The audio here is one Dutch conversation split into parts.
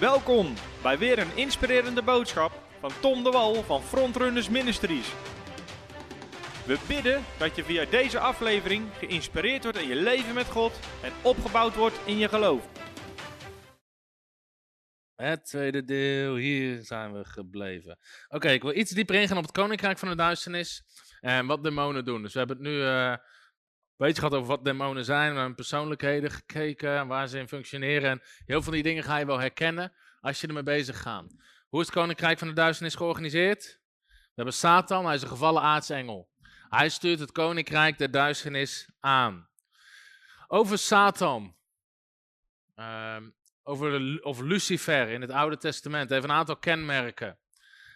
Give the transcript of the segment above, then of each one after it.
Welkom bij weer een inspirerende boodschap van Tom de Wal van Frontrunners Ministries. We bidden dat je via deze aflevering geïnspireerd wordt in je leven met God en opgebouwd wordt in je geloof. Het tweede deel, hier zijn we gebleven. Oké, ik wil iets dieper ingaan op het Koninkrijk van de Duisternis en wat demonen doen. Dus we hebben het nu eh, beetje gehad over wat demonen zijn, hebben hun persoonlijkheden gekeken, waar ze in functioneren. En heel veel van die dingen ga je wel herkennen als je ermee bezig gaat. Hoe is het Koninkrijk van de Duisternis georganiseerd? We hebben Satan, hij is een gevallen aartsengel. Hij stuurt het Koninkrijk der Duisternis aan. Over Satan. Ehm, over, over Lucifer in het Oude Testament. Heeft een aantal kenmerken.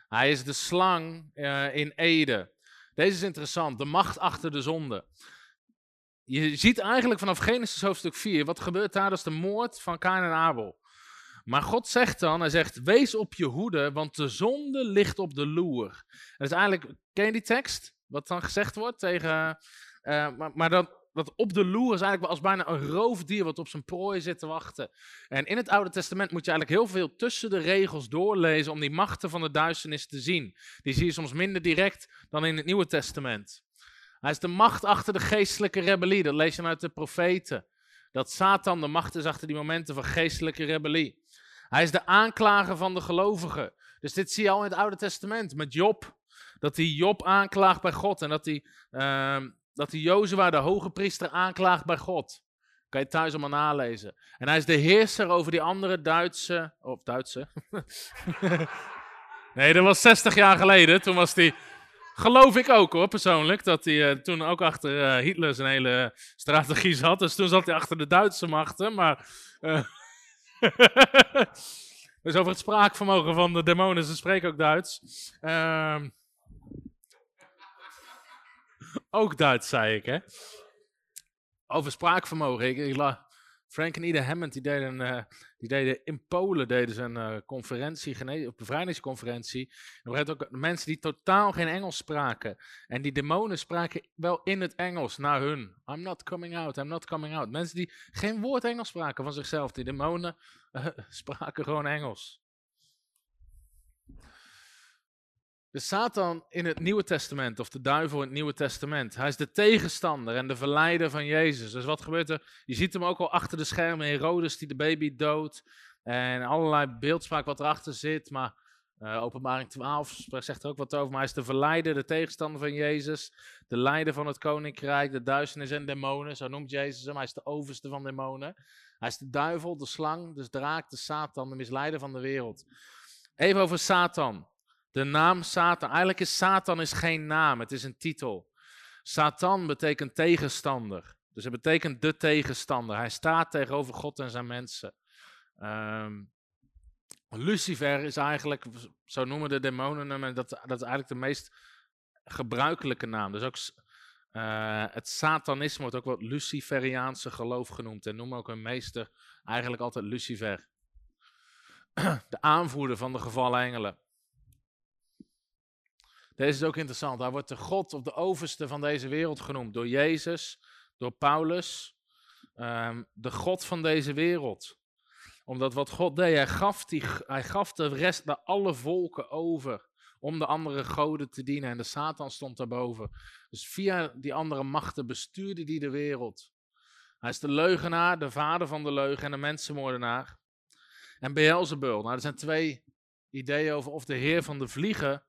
Hij is de slang eh, in Ede. Deze is interessant. De macht achter de zonde. Je ziet eigenlijk vanaf Genesis hoofdstuk 4. Wat gebeurt daar? Dat is de moord van Kain en Abel. Maar God zegt dan, hij zegt, wees op je hoede, want de zonde ligt op de loer. Dat is eigenlijk, ken je die tekst? Wat dan gezegd wordt tegen, uh, maar, maar dat, dat op de loer is eigenlijk als bijna een roofdier wat op zijn prooi zit te wachten. En in het Oude Testament moet je eigenlijk heel veel tussen de regels doorlezen om die machten van de duisternis te zien. Die zie je soms minder direct dan in het Nieuwe Testament. Hij is de macht achter de geestelijke rebellie, dat lees je uit de profeten. Dat Satan de macht is achter die momenten van geestelijke rebellie. Hij is de aanklager van de gelovigen. Dus dit zie je al in het Oude Testament met Job. Dat hij Job aanklaagt bij God en dat hij, uh, dat Jozua, de hoge priester, aanklaagt bij God. Kan je thuis allemaal nalezen. En hij is de heerser over die andere Duitse. Of Duitse. nee, dat was 60 jaar geleden. Toen was hij. Geloof ik ook hoor, persoonlijk. Dat hij uh, toen ook achter uh, Hitler zijn hele strategie zat. Dus toen zat hij achter de Duitse machten. Maar. Uh, dus over het spraakvermogen van de demonen, ze spreken ook Duits. Uh, ook Duits, zei ik, hè. Over spraakvermogen. Ik, ik Frank en Ida Hammond, die deden, die deden in Polen deden ze een uh, conferentie, op bevrijdingsconferentie. En er ook mensen die totaal geen Engels spraken. En die demonen spraken wel in het Engels naar hun. I'm not coming out, I'm not coming out. Mensen die geen woord Engels spraken van zichzelf. Die demonen uh, spraken gewoon Engels. De Satan in het Nieuwe Testament, of de duivel in het Nieuwe Testament, hij is de tegenstander en de verleider van Jezus. Dus wat gebeurt er? Je ziet hem ook al achter de schermen, Herodes die de baby doodt en allerlei beeldspraak wat erachter zit, maar uh, openbaring 12 zegt er ook wat over, maar hij is de verleider, de tegenstander van Jezus, de leider van het koninkrijk, de duisternis en demonen, zo noemt Jezus hem, hij is de overste van demonen. Hij is de duivel, de slang, de draak, de Satan, de misleider van de wereld. Even over Satan. De naam Satan. Eigenlijk is Satan is geen naam, het is een titel. Satan betekent tegenstander. Dus het betekent de tegenstander. Hij staat tegenover God en zijn mensen. Um, Lucifer is eigenlijk, zo noemen de demonen hem, dat, dat is eigenlijk de meest gebruikelijke naam. Dus ook uh, het satanisme wordt ook wat Luciferiaanse geloof genoemd. En noemen ook een meester eigenlijk altijd Lucifer. De aanvoerder van de gevallen engelen. Deze is ook interessant. Hij wordt de God of de overste van deze wereld genoemd. Door Jezus, door Paulus. Um, de God van deze wereld. Omdat wat God deed, hij gaf, die, hij gaf de rest naar alle volken over. Om de andere goden te dienen. En de Satan stond daarboven. Dus via die andere machten bestuurde hij de wereld. Hij is de leugenaar, de vader van de leugen en de mensenmoordenaar. En Beelzebul. Nou, er zijn twee ideeën over of de heer van de vliegen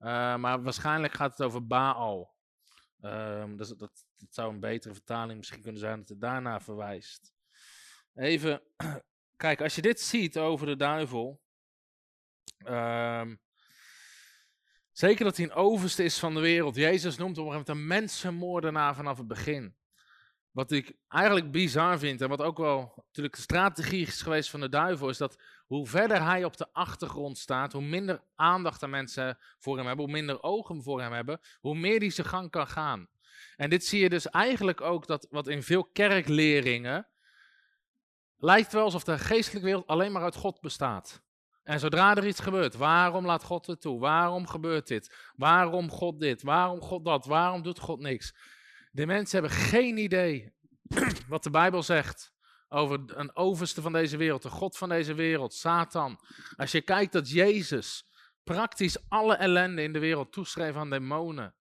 uh, maar waarschijnlijk gaat het over Baal. Um, dat, dat, zou een betere vertaling misschien kunnen zijn dat het daarna verwijst. Even, kijk, als je dit ziet over de duivel. Um, zeker dat hij een overste is van de wereld. Jezus noemt op een gegeven moment een mensenmoordenaar vanaf het begin. Wat ik eigenlijk bizar vind en wat ook wel natuurlijk de strategie is geweest van de duivel, is dat hoe verder hij op de achtergrond staat, hoe minder aandacht er mensen voor hem hebben, hoe minder ogen voor hem hebben, hoe meer hij zijn gang kan gaan. En dit zie je dus eigenlijk ook dat wat in veel kerkleringen lijkt wel alsof de geestelijke wereld alleen maar uit God bestaat. En zodra er iets gebeurt, waarom laat God het toe? Waarom gebeurt dit? Waarom God dit? Waarom God dat? Waarom doet God niks? De mensen hebben geen idee wat de Bijbel zegt over een overste van deze wereld, de God van deze wereld, Satan. Als je kijkt dat Jezus praktisch alle ellende in de wereld toeschreef aan demonen.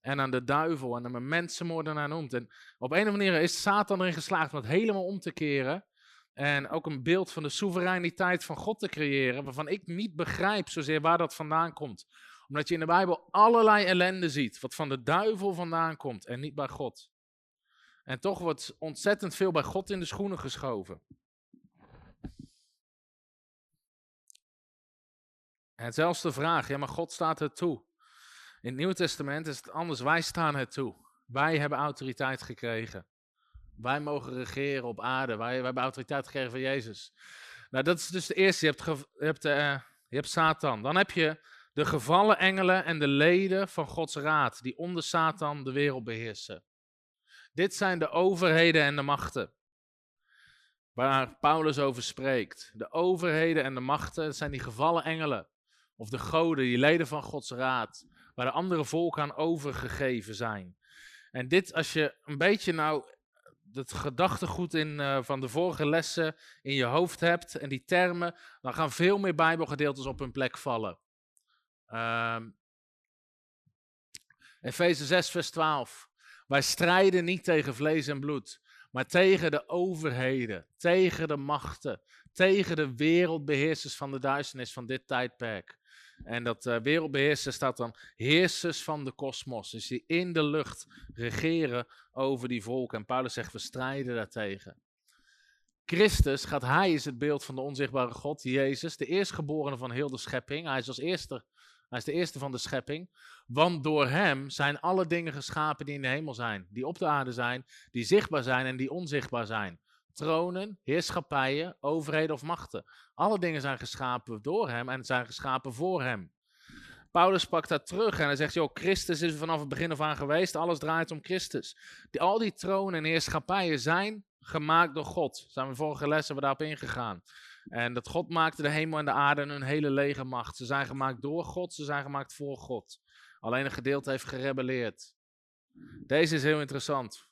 En aan de duivel en hem een mensenmoordenaar noemt. En op een of andere manier is Satan erin geslaagd om het helemaal om te keren. En ook een beeld van de soevereiniteit van God te creëren. Waarvan ik niet begrijp zozeer waar dat vandaan komt. Omdat je in de Bijbel allerlei ellende ziet. Wat van de duivel vandaan komt en niet bij God. En toch wordt ontzettend veel bij God in de schoenen geschoven. En zelfs de vraag, ja maar God staat het toe. In het Nieuwe Testament is het anders, wij staan het toe. Wij hebben autoriteit gekregen. Wij mogen regeren op aarde. Wij, wij hebben autoriteit gekregen van Jezus. Nou, dat is dus de eerste. Je hebt, je hebt, uh, je hebt Satan. Dan heb je de gevallen engelen en de leden van Gods raad, die onder Satan de wereld beheersen. Dit zijn de overheden en de machten. Waar Paulus over spreekt. De overheden en de machten, zijn die gevallen engelen. Of de goden, die leden van Gods raad. Waar de andere volken aan overgegeven zijn. En dit, als je een beetje nou het gedachtegoed in, uh, van de vorige lessen in je hoofd hebt en die termen, dan gaan veel meer Bijbelgedeeltes op hun plek vallen. Um, Efeze 6, vers 12. Wij strijden niet tegen vlees en bloed, maar tegen de overheden, tegen de machten, tegen de wereldbeheersers van de duisternis van dit tijdperk. En dat uh, wereldbeheerser staat dan heersers van de kosmos. Dus die in de lucht regeren over die volken. En Paulus zegt, we strijden daartegen. Christus gaat, hij is het beeld van de onzichtbare God, Jezus, de eerstgeborene van heel de schepping. Hij is als eerste hij is de eerste van de schepping. Want door hem zijn alle dingen geschapen die in de hemel zijn, die op de aarde zijn, die zichtbaar zijn en die onzichtbaar zijn. Tronen, heerschappijen, overheden of machten. Alle dingen zijn geschapen door hem en zijn geschapen voor hem. Paulus pakt dat terug en hij zegt, joh, Christus is vanaf het begin af aan geweest, alles draait om Christus. Die, al die tronen en heerschappijen zijn gemaakt door God. Zijn we vorige lessen we daarop ingegaan. En dat God maakte de hemel en de aarde en hun hele legermacht. Ze zijn gemaakt door God, ze zijn gemaakt voor God. Alleen een gedeelte heeft gerebelleerd. Deze is heel interessant.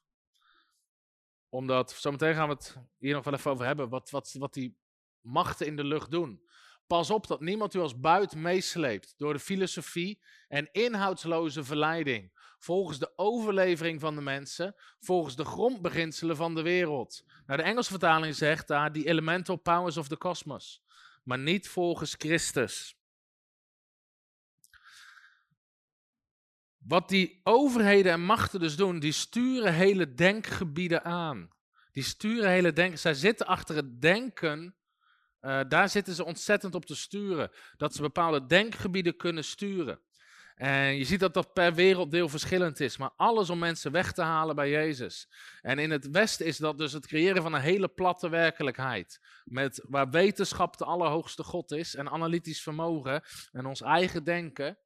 Omdat, zometeen gaan we het hier nog wel even over hebben, wat, wat, wat die machten in de lucht doen. Pas op dat niemand u als buit meesleept door de filosofie en inhoudsloze verleiding volgens de overlevering van de mensen, volgens de grondbeginselen van de wereld. Nou, de Engelse vertaling zegt daar die elemental powers of the cosmos, maar niet volgens Christus. Wat die overheden en machten dus doen, die sturen hele denkgebieden aan. Die sturen hele denken. Zij zitten achter het denken. Uh, daar zitten ze ontzettend op te sturen. Dat ze bepaalde denkgebieden kunnen sturen. En je ziet dat dat per werelddeel verschillend is, maar alles om mensen weg te halen bij Jezus. En in het Westen is dat dus het creëren van een hele platte werkelijkheid. Met, waar wetenschap de allerhoogste God is en analytisch vermogen en ons eigen denken.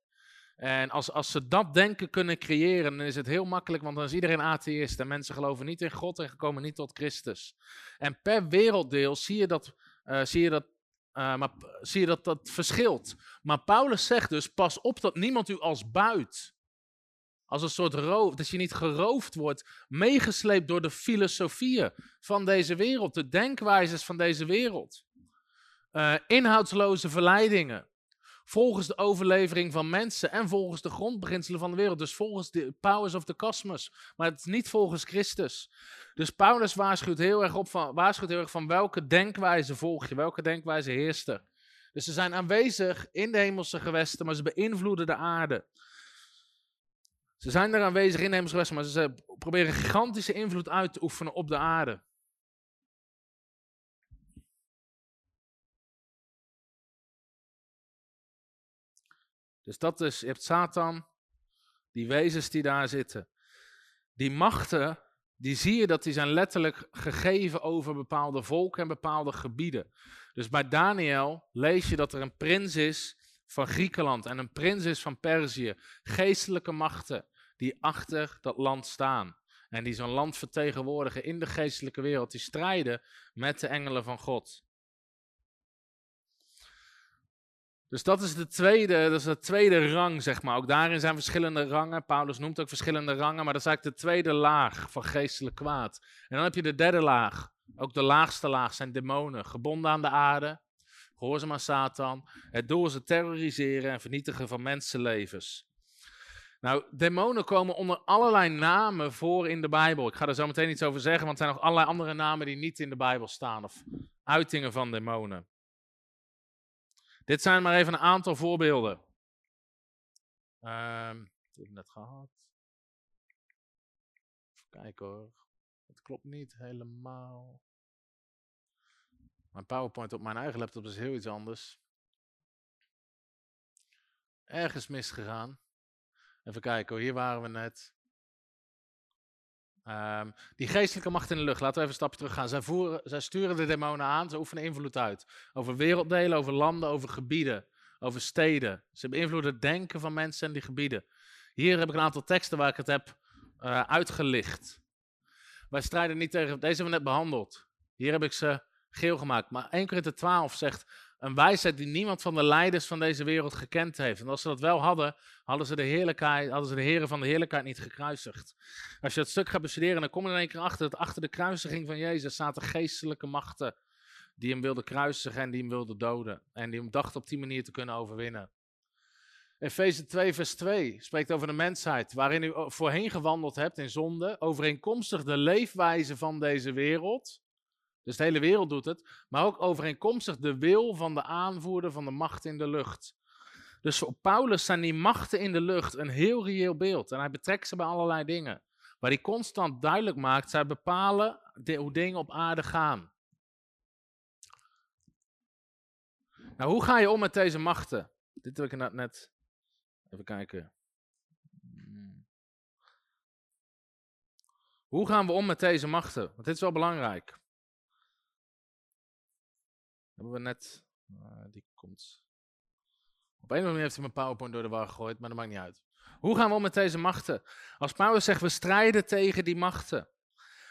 En als, als ze dat denken kunnen creëren, dan is het heel makkelijk, want dan is iedereen atheïst. En mensen geloven niet in God en komen niet tot Christus. En per werelddeel zie je dat, uh, zie je dat uh, maar zie je dat dat verschilt. Maar Paulus zegt dus: pas op dat niemand u als buit, als een soort roof, dat je niet geroofd wordt, meegesleept door de filosofieën van deze wereld, de denkwijzes van deze wereld. Uh, inhoudsloze verleidingen. Volgens de overlevering van mensen en volgens de grondbeginselen van de wereld. Dus volgens de powers of the cosmos. Maar het is niet volgens Christus. Dus Paulus waarschuwt heel erg, op van, waarschuwt heel erg van welke denkwijze volg je, welke denkwijze heerst er. Dus ze zijn aanwezig in de hemelse gewesten, maar ze beïnvloeden de aarde. Ze zijn er aanwezig in de hemelse gewesten, maar ze proberen gigantische invloed uit te oefenen op de aarde. Dus dat is, je hebt Satan, die wezens die daar zitten. Die machten, die zie je dat die zijn letterlijk gegeven over bepaalde volken en bepaalde gebieden. Dus bij Daniel lees je dat er een prins is van Griekenland en een prins is van Perzië. Geestelijke machten die achter dat land staan. En die zo'n land vertegenwoordigen in de geestelijke wereld. Die strijden met de engelen van God. Dus dat is de tweede, dat is de tweede rang, zeg maar. Ook daarin zijn verschillende rangen. Paulus noemt ook verschillende rangen, maar dat is eigenlijk de tweede laag van geestelijk kwaad. En dan heb je de derde laag, Ook de laagste laag zijn demonen, gebonden aan de aarde, gehoorzaam aan Satan. Het doel is het terroriseren en vernietigen van mensenlevens. Nou, demonen komen onder allerlei namen voor in de Bijbel. Ik ga er zo meteen iets over zeggen, want er zijn nog allerlei andere namen die niet in de Bijbel staan. Of uitingen van demonen. Dit zijn maar even een aantal voorbeelden. Um, dat heb ik net gehad. Even kijken hoor. Het klopt niet helemaal. Mijn PowerPoint op mijn eigen laptop is heel iets anders. Ergens misgegaan. Even kijken hoor, hier waren we net. Um, die geestelijke macht in de lucht, laten we even een stapje terug gaan. Zij, voeren, zij sturen de demonen aan, ze oefenen invloed uit. Over werelddelen, over landen, over gebieden, over steden. Ze beïnvloeden het denken van mensen en die gebieden. Hier heb ik een aantal teksten waar ik het heb uh, uitgelicht. Wij strijden niet tegen, deze hebben we net behandeld. Hier heb ik ze geel gemaakt. Maar 1 Korinther 12 zegt, een wijsheid die niemand van de leiders van deze wereld gekend heeft. En als ze dat wel hadden, hadden ze de heerlijkheid, hadden ze de heren van de heerlijkheid niet gekruisigd. Als je het stuk gaat bestuderen, dan kom je er een keer achter dat achter de kruisiging van Jezus zaten geestelijke machten die hem wilden kruisigen en die hem wilden doden. En die hem dachten op die manier te kunnen overwinnen. Efeze 2, vers 2 spreekt over de mensheid, waarin u voorheen gewandeld hebt in zonde, overeenkomstig de leefwijze van deze wereld. Dus de hele wereld doet het, maar ook overeenkomstig de wil van de aanvoerder van de macht in de lucht. Dus voor Paulus zijn die machten in de lucht een heel reëel beeld. En hij betrekt ze bij allerlei dingen. Waar hij constant duidelijk maakt, zij bepalen hoe dingen op aarde gaan. Nou, hoe ga je om met deze machten? Dit heb ik net. Even kijken. Hoe gaan we om met deze machten? Want dit is wel belangrijk. Hebben we net. Uh, die komt. Op een of andere manier heeft hij mijn PowerPoint door de war gegooid, maar dat maakt niet uit. Hoe gaan we om met deze machten? Als Paulus zegt, we strijden tegen die machten.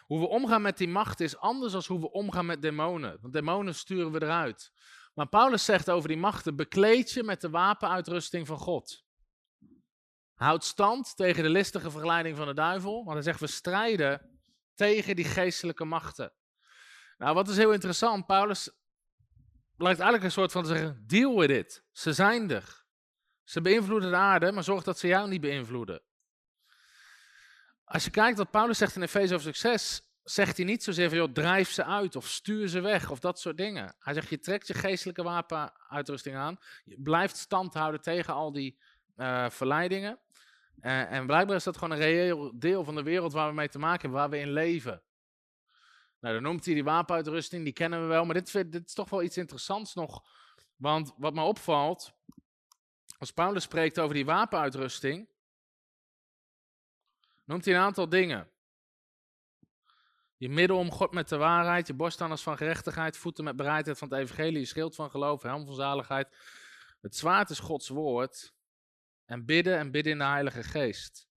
Hoe we omgaan met die machten is anders dan hoe we omgaan met demonen. Want demonen sturen we eruit. Maar Paulus zegt over die machten, bekleed je met de wapenuitrusting van God. Houd stand tegen de listige verleiding van de duivel. Want hij zegt, we strijden tegen die geestelijke machten. Nou, wat is heel interessant, Paulus lijkt eigenlijk een soort van te zeggen, deal with it. Ze zijn er. Ze beïnvloeden de aarde, maar zorg dat ze jou niet beïnvloeden. Als je kijkt wat Paulus zegt in Efeze over succes, zegt hij niet zozeer van, joh, drijf ze uit of stuur ze weg of dat soort dingen. Hij zegt, je trekt je geestelijke wapenuitrusting aan, je blijft stand houden tegen al die uh, verleidingen. Uh, en blijkbaar is dat gewoon een reëel deel van de wereld waar we mee te maken hebben, waar we in leven. Nou, dan noemt hij die wapenuitrusting, die kennen we wel. Maar dit, dit is toch wel iets interessants nog. Want wat me opvalt, als Paulus spreekt over die wapenuitrusting, noemt hij een aantal dingen. Je middel om God met de waarheid, je borststanders van gerechtigheid, voeten met bereidheid van het evangelie, je schild van geloof, helm van zaligheid. Het zwaard is Gods woord. En bidden en bidden in de Heilige Geest.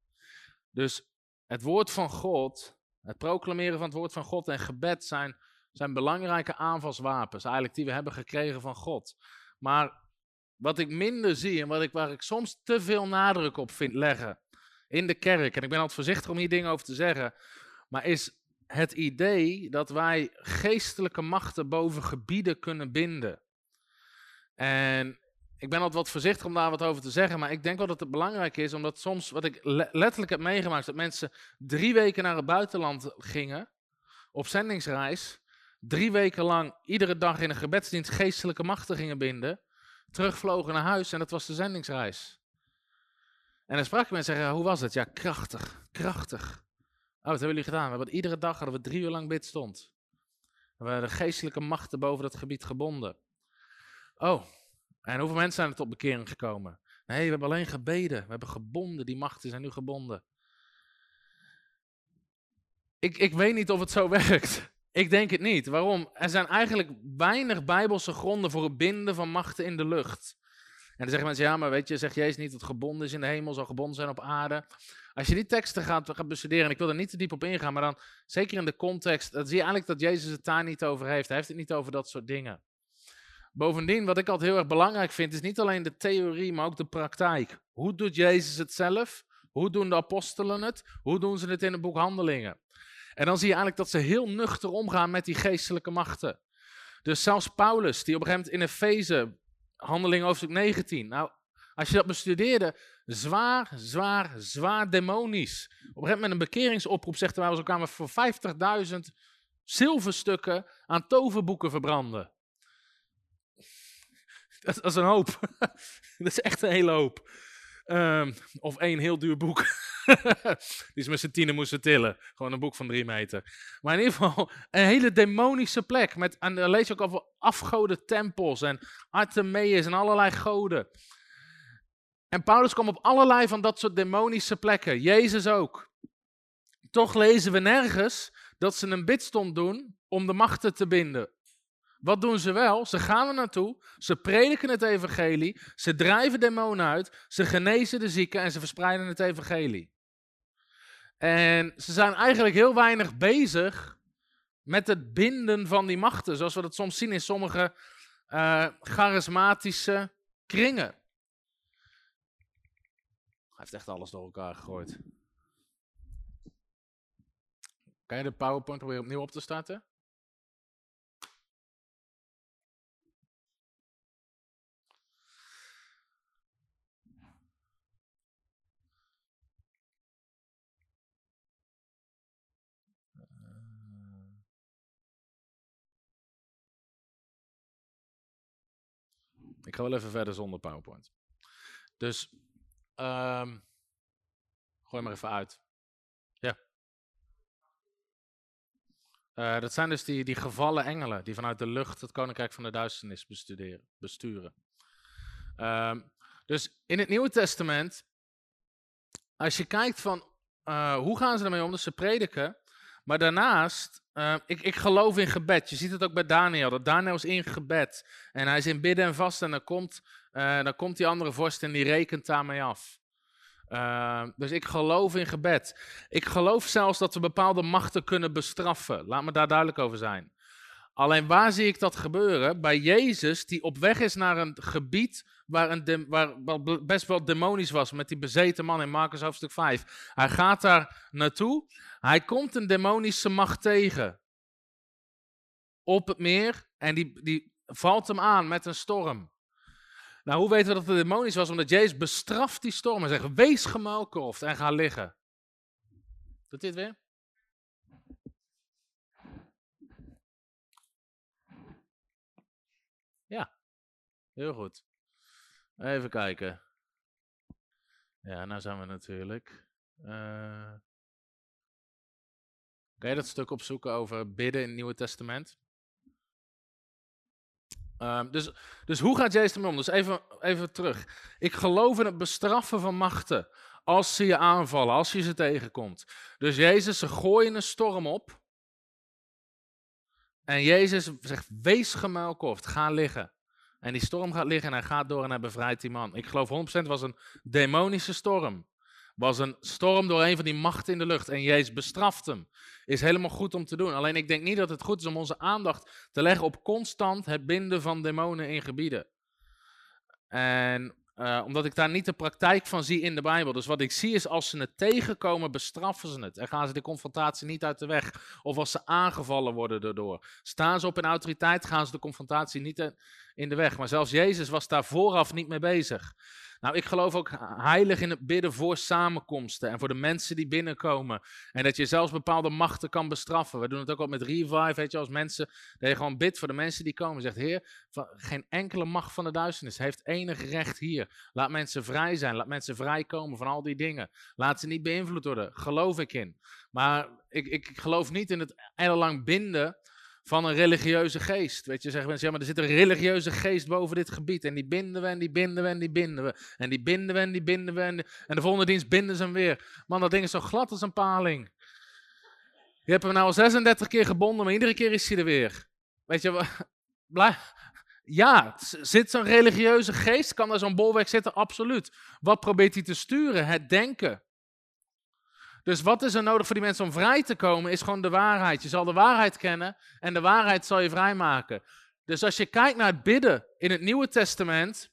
Dus het woord van God het proclameren van het woord van God en gebed zijn, zijn belangrijke aanvalswapens, eigenlijk die we hebben gekregen van God. Maar wat ik minder zie en wat ik, waar ik soms te veel nadruk op vind leggen in de kerk, en ik ben altijd voorzichtig om hier dingen over te zeggen, maar is het idee dat wij geestelijke machten boven gebieden kunnen binden. En ik ben altijd wat voorzichtig om daar wat over te zeggen, maar ik denk wel dat het belangrijk is, omdat soms, wat ik letterlijk heb meegemaakt, dat mensen drie weken naar het buitenland gingen, op zendingsreis, drie weken lang iedere dag in een gebedsdienst geestelijke machten gingen binden, terugvlogen naar huis en dat was de zendingsreis. En dan sprak ik mensen en zeggen, hoe was het? Ja, krachtig, krachtig. Oh, wat hebben jullie gedaan? We hebben iedere dag hadden we drie uur lang bid stond. We de geestelijke machten boven dat gebied gebonden. Oh, en hoeveel mensen zijn er tot bekering gekomen? Nee, we hebben alleen gebeden. We hebben gebonden. Die machten zijn nu gebonden. Ik, ik weet niet of het zo werkt. Ik denk het niet. Waarom? Er zijn eigenlijk weinig bijbelse gronden voor het binden van machten in de lucht. En dan zeggen mensen, ja, maar weet je, zegt Jezus niet dat gebonden is in de hemel, zal gebonden zijn op aarde. Als je die teksten gaat, gaat bestuderen, en ik wil er niet te diep op ingaan, maar dan zeker in de context, dan zie je eigenlijk dat Jezus het daar niet over heeft. Hij heeft het niet over dat soort dingen. Bovendien, wat ik altijd heel erg belangrijk vind, is niet alleen de theorie, maar ook de praktijk. Hoe doet Jezus het zelf? Hoe doen de apostelen het? Hoe doen ze het in het boek Handelingen? En dan zie je eigenlijk dat ze heel nuchter omgaan met die geestelijke machten. Dus zelfs Paulus, die op een gegeven moment in Efeze, handeling hoofdstuk 19, nou, als je dat bestudeerde, zwaar, zwaar, zwaar demonisch. Op een gegeven moment een bekeringsoproep zegt waar we kwamen voor 50.000 zilverstukken aan toverboeken verbranden. Dat, is een hoop. dat is echt een hele hoop. Ehm, of één heel duur boek. Die ze met z'n tienen moesten tillen. Gewoon een boek van drie meter. Maar in ieder geval een hele demonische plek. Met, en dan lees je ook over afgoden tempels en Artemis en allerlei goden. En Paulus kwam op allerlei van dat soort demonische plekken. Jezus ook. Toch lezen we nergens dat ze een bidstond doen om de machten te binden. Wat doen ze wel? Ze gaan er naartoe, ze prediken het evangelie, ze drijven demonen uit, ze genezen de zieken en ze verspreiden het evangelie. En ze zijn eigenlijk heel weinig bezig met het binden van die machten, zoals we dat soms zien in sommige uh, charismatische kringen. Hij heeft echt alles door elkaar gegooid. Kan je de PowerPoint proberen opnieuw op te starten? Ik ga wel even verder zonder PowerPoint. Dus, um, gooi maar even uit. Ja. Uh, dat zijn dus die, die gevallen engelen die vanuit de lucht het koninkrijk van de duisternis bestuderen, besturen. Um, dus in het Nieuwe Testament, als je kijkt van uh, hoe gaan ze ermee om, dus ze prediken, maar daarnaast, uh, ik, ik geloof in gebed. Je ziet het ook bij Daniel. Dat Daniel is in gebed. En hij is in bidden en vast. En dan komt, uh, dan komt die andere vorst en die rekent daarmee af. Uh, dus ik geloof in gebed. Ik geloof zelfs dat we bepaalde machten kunnen bestraffen. Laat me daar duidelijk over zijn. Alleen waar zie ik dat gebeuren? Bij Jezus, die op weg is naar een gebied waar, een waar best wel demonisch was, met die bezeten man in Marcus hoofdstuk 5. Hij gaat daar naartoe, hij komt een demonische macht tegen op het meer en die, die valt hem aan met een storm. Nou, hoe weten we dat het demonisch was? Omdat Jezus bestraft die storm en zegt, wees gemuilkorfd en ga liggen. Doet dit weer? Ja, heel goed. Even kijken. Ja, nou zijn we natuurlijk. Uh... Kan je dat stuk opzoeken over bidden in het Nieuwe Testament? Um, dus, dus hoe gaat Jezus ermee om? Dus even, even terug. Ik geloof in het bestraffen van machten. Als ze je aanvallen, als je ze tegenkomt. Dus Jezus, ze gooien een storm op. En Jezus zegt, wees gemuilkoft, ga liggen. En die storm gaat liggen en hij gaat door en hij bevrijdt die man. Ik geloof 100% was een demonische storm. Was een storm door een van die machten in de lucht. En Jezus bestraft hem. Is helemaal goed om te doen. Alleen ik denk niet dat het goed is om onze aandacht te leggen op constant het binden van demonen in gebieden. En uh, omdat ik daar niet de praktijk van zie in de Bijbel. Dus wat ik zie is als ze het tegenkomen, bestraffen ze het. En gaan ze de confrontatie niet uit de weg. Of als ze aangevallen worden daardoor. Staan ze op in autoriteit, gaan ze de confrontatie niet in de weg. Maar zelfs Jezus was daar vooraf niet mee bezig. Nou, ik geloof ook heilig in het bidden voor samenkomsten en voor de mensen die binnenkomen. En dat je zelfs bepaalde machten kan bestraffen. We doen het ook al met Revive, weet je, als mensen, dat je gewoon bidt voor de mensen die komen. Zegt, Heer, geen enkele macht van de duisternis heeft enig recht hier. Laat mensen vrij zijn, laat mensen vrijkomen van al die dingen. Laat ze niet beïnvloed worden, geloof ik in. Maar ik, ik geloof niet in het ellenlang binden van een religieuze geest. Weet je, zeggen mensen, ja, maar er zit een religieuze geest boven dit gebied. En die binden we en die binden we en die binden we. En die binden we en die binden we. En, de volgende dienst binden ze hem weer. Man, dat ding is zo glad als een paling. Je hebt hem nou al 36 keer gebonden, maar iedere keer is hij er weer. Weet je. Ja, zit zo'n religieuze geest? Kan er zo'n bolwerk zitten? Absoluut. Wat probeert hij te sturen? Het denken. Dus wat is er nodig voor die mensen om vrij te komen, is gewoon de waarheid. Je zal de waarheid kennen en de waarheid zal je vrijmaken. Dus als je kijkt naar het bidden in het Nieuwe Testament,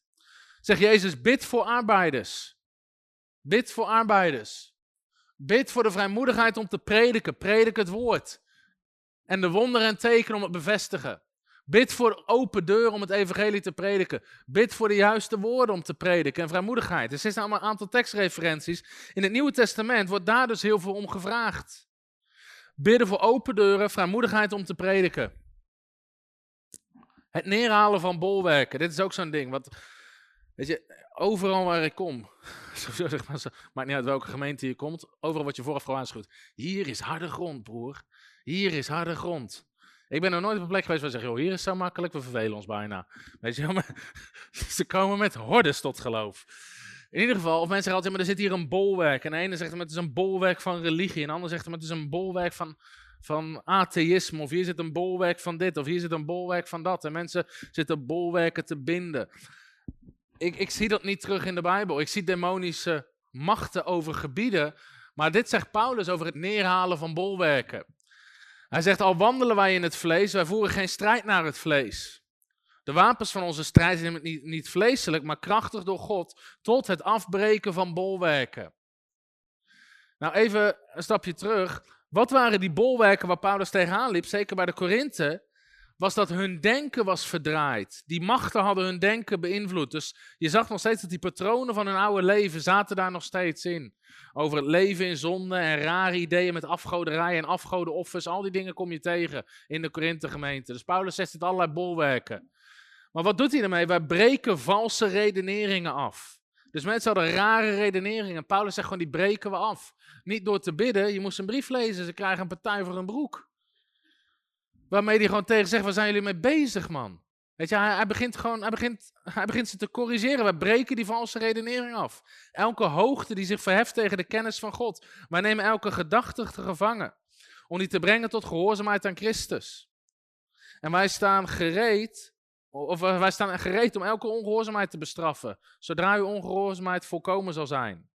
zegt Jezus, bid voor arbeiders. Bid voor arbeiders. Bid voor de vrijmoedigheid om te prediken. Predik het woord. En de wonderen en tekenen om het bevestigen. Bid voor open deuren om het evangelie te prediken. Bid voor de juiste woorden om te prediken en vrijmoedigheid. Er zijn allemaal een aantal tekstreferenties. In het Nieuwe Testament wordt daar dus heel veel om gevraagd. Bidden voor open deuren, vrijmoedigheid om te prediken. Het neerhalen van bolwerken. Dit is ook zo'n ding. Wat, weet je, overal waar ik kom, zeg maar, maakt niet uit welke gemeente je komt, overal wat je vooraf gewaarschuwd. Hier is harde grond, broer. Hier is harde grond. Ik ben nog nooit op een plek geweest waar ze zeggen, joh, hier is zo makkelijk, we vervelen ons bijna. Weet je, maar, ze komen met hordes tot geloof. In ieder geval, of mensen zeggen altijd, maar er zit hier een bolwerk. En de ene zegt, het is een bolwerk van religie. En de ander zegt, het is een bolwerk van, van atheïsme. Of hier zit een bolwerk van dit, of hier zit een bolwerk van dat. En mensen zitten bolwerken te binden. Ik, ik zie dat niet terug in de Bijbel. Ik zie demonische machten over gebieden. Maar dit zegt Paulus over het neerhalen van bolwerken. Hij zegt, al wandelen wij in het vlees, wij voeren geen strijd naar het vlees. De wapens van onze strijd zijn niet, niet vleeselijk, maar krachtig door God tot het afbreken van bolwerken. Nou, even een stapje terug. Wat waren die bolwerken waar Paulus tegenaan liep, zeker bij de Korinthe? Was dat hun denken was verdraaid. Die machten hadden hun denken beïnvloed. Dus je zag nog steeds dat die patronen van hun oude leven zaten daar nog steeds in. Over het leven in zonde en rare ideeën met afgoderij en afgodenoffers. Al die dingen kom je tegen in de Korinthe gemeente. Dus Paulus zegt het allerlei bolwerken. Maar wat doet hij ermee? Wij breken valse redeneringen af. Dus mensen hadden rare redeneringen. Paulus zegt gewoon, die breken we af. Niet door te bidden, je moest een brief lezen, ze krijgen een partij voor een broek. Waarmee hij gewoon tegen zegt, waar zijn jullie mee bezig, man? Weet je, hij, begint gewoon, hij begint, hij begint ze te corrigeren. We breken die valse redenering af. Elke hoogte die zich verheft tegen de kennis van God. Wij nemen elke gedachte te gevangen. Om die te brengen tot gehoorzaamheid aan Christus. En wij staan gereed of wij staan gereed om elke ongehoorzaamheid te bestraffen, zodra uw ongehoorzaamheid volkomen zal zijn.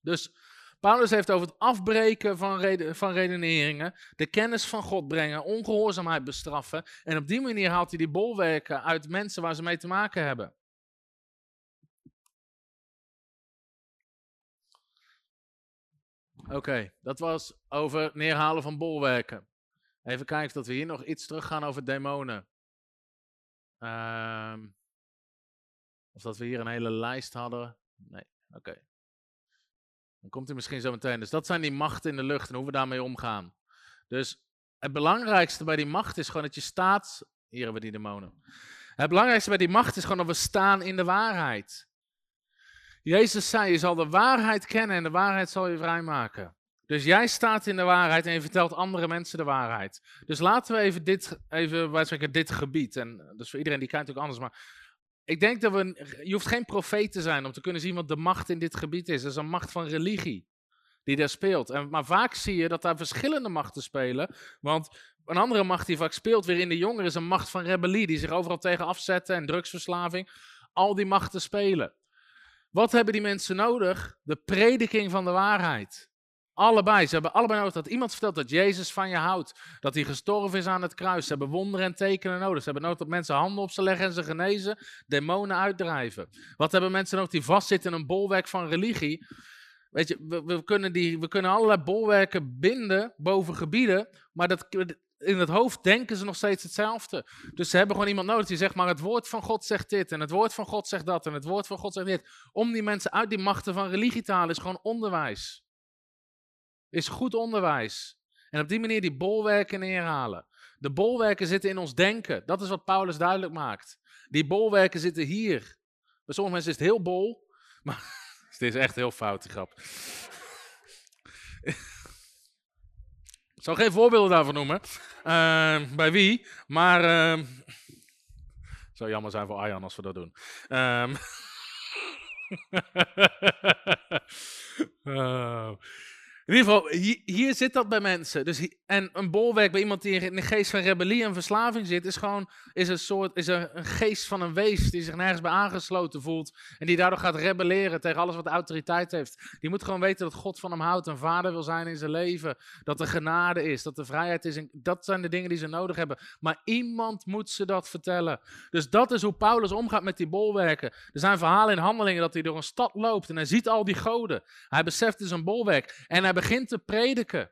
Dus Paulus heeft over het afbreken van, van redeneringen, de kennis van God brengen, ongehoorzaamheid bestraffen. En op die manier haalt hij die bolwerken uit mensen waar ze mee te maken hebben. Oké, dat was over neerhalen van bolwerken. Even kijken of we hier nog iets teruggaan over demonen. Um, of dat we hier een hele lijst hadden. Nee, oké. Dan komt hij misschien zo meteen. Dus dat zijn die machten in de lucht en hoe we daarmee omgaan. Dus het belangrijkste bij die macht is gewoon dat je staat. Hier hebben we die demonen. Het belangrijkste bij die macht is gewoon dat we staan in de waarheid. Jezus zei: Je zal de waarheid kennen en de waarheid zal je vrijmaken. Dus jij staat in de waarheid en je vertelt andere mensen de waarheid. Dus laten we even dit, even, wij dit gebied. En dus voor iedereen die kijkt ook anders. Maar ik denk dat we, je hoeft geen profeet te zijn om te kunnen zien wat de macht in dit gebied is. Dat is een macht van religie die daar speelt. En, maar vaak zie je dat daar verschillende machten spelen. Want een andere macht die vaak speelt weer in de jongeren is een macht van rebellie. Die zich overal tegen afzetten en drugsverslaving. Al die machten spelen. Wat hebben die mensen nodig? De prediking van de waarheid. Allebei. Ze hebben allebei nodig dat iemand vertelt dat Jezus van je houdt. Dat hij gestorven is aan het kruis. Ze hebben wonderen en tekenen nodig. Ze hebben nodig dat mensen handen op ze leggen en ze genezen. Demonen uitdrijven. Wat hebben mensen nodig die vastzitten in een bolwerk van religie? Weet je, we, we, kunnen die, we kunnen allerlei bolwerken binden boven gebieden. Maar dat, in het hoofd denken ze nog steeds hetzelfde. Dus ze hebben gewoon iemand nodig die zegt, maar het woord van God zegt dit. En het woord van God zegt dat. En het woord van God zegt dit. Om die mensen uit die machten van religie te halen is gewoon onderwijs is goed onderwijs. En op die manier die bolwerken neerhalen. De bolwerken zitten in ons denken. Dat is wat Paulus duidelijk maakt. Die bolwerken zitten hier. Bij sommige mensen is het heel bol, maar het is echt heel fout, die grap. Ik zal geen voorbeelden daarvan noemen. Uh, bij wie, maar. Uh, het zou jammer zijn voor Arjan als we dat doen. Um, In ieder geval, hier, zit dat bij mensen. Dus en een bolwerk bij iemand die in de geest van rebellie en verslaving zit, is gewoon is een soort is een, geest van een wees die zich nergens bij aangesloten voelt. En die daardoor gaat rebelleren tegen alles wat autoriteit heeft. Die moet gewoon weten dat God van hem houdt, een vader wil zijn in zijn leven. Dat er genade is, dat er vrijheid is. Dat zijn de dingen die ze nodig hebben. Maar iemand moet ze dat vertellen. Dus dat is hoe Paulus omgaat met die bolwerken. Er zijn verhalen in handelingen dat hij door een stad loopt en hij ziet al die goden. Hij beseft het is een bolwerk. En hij begint te prediken.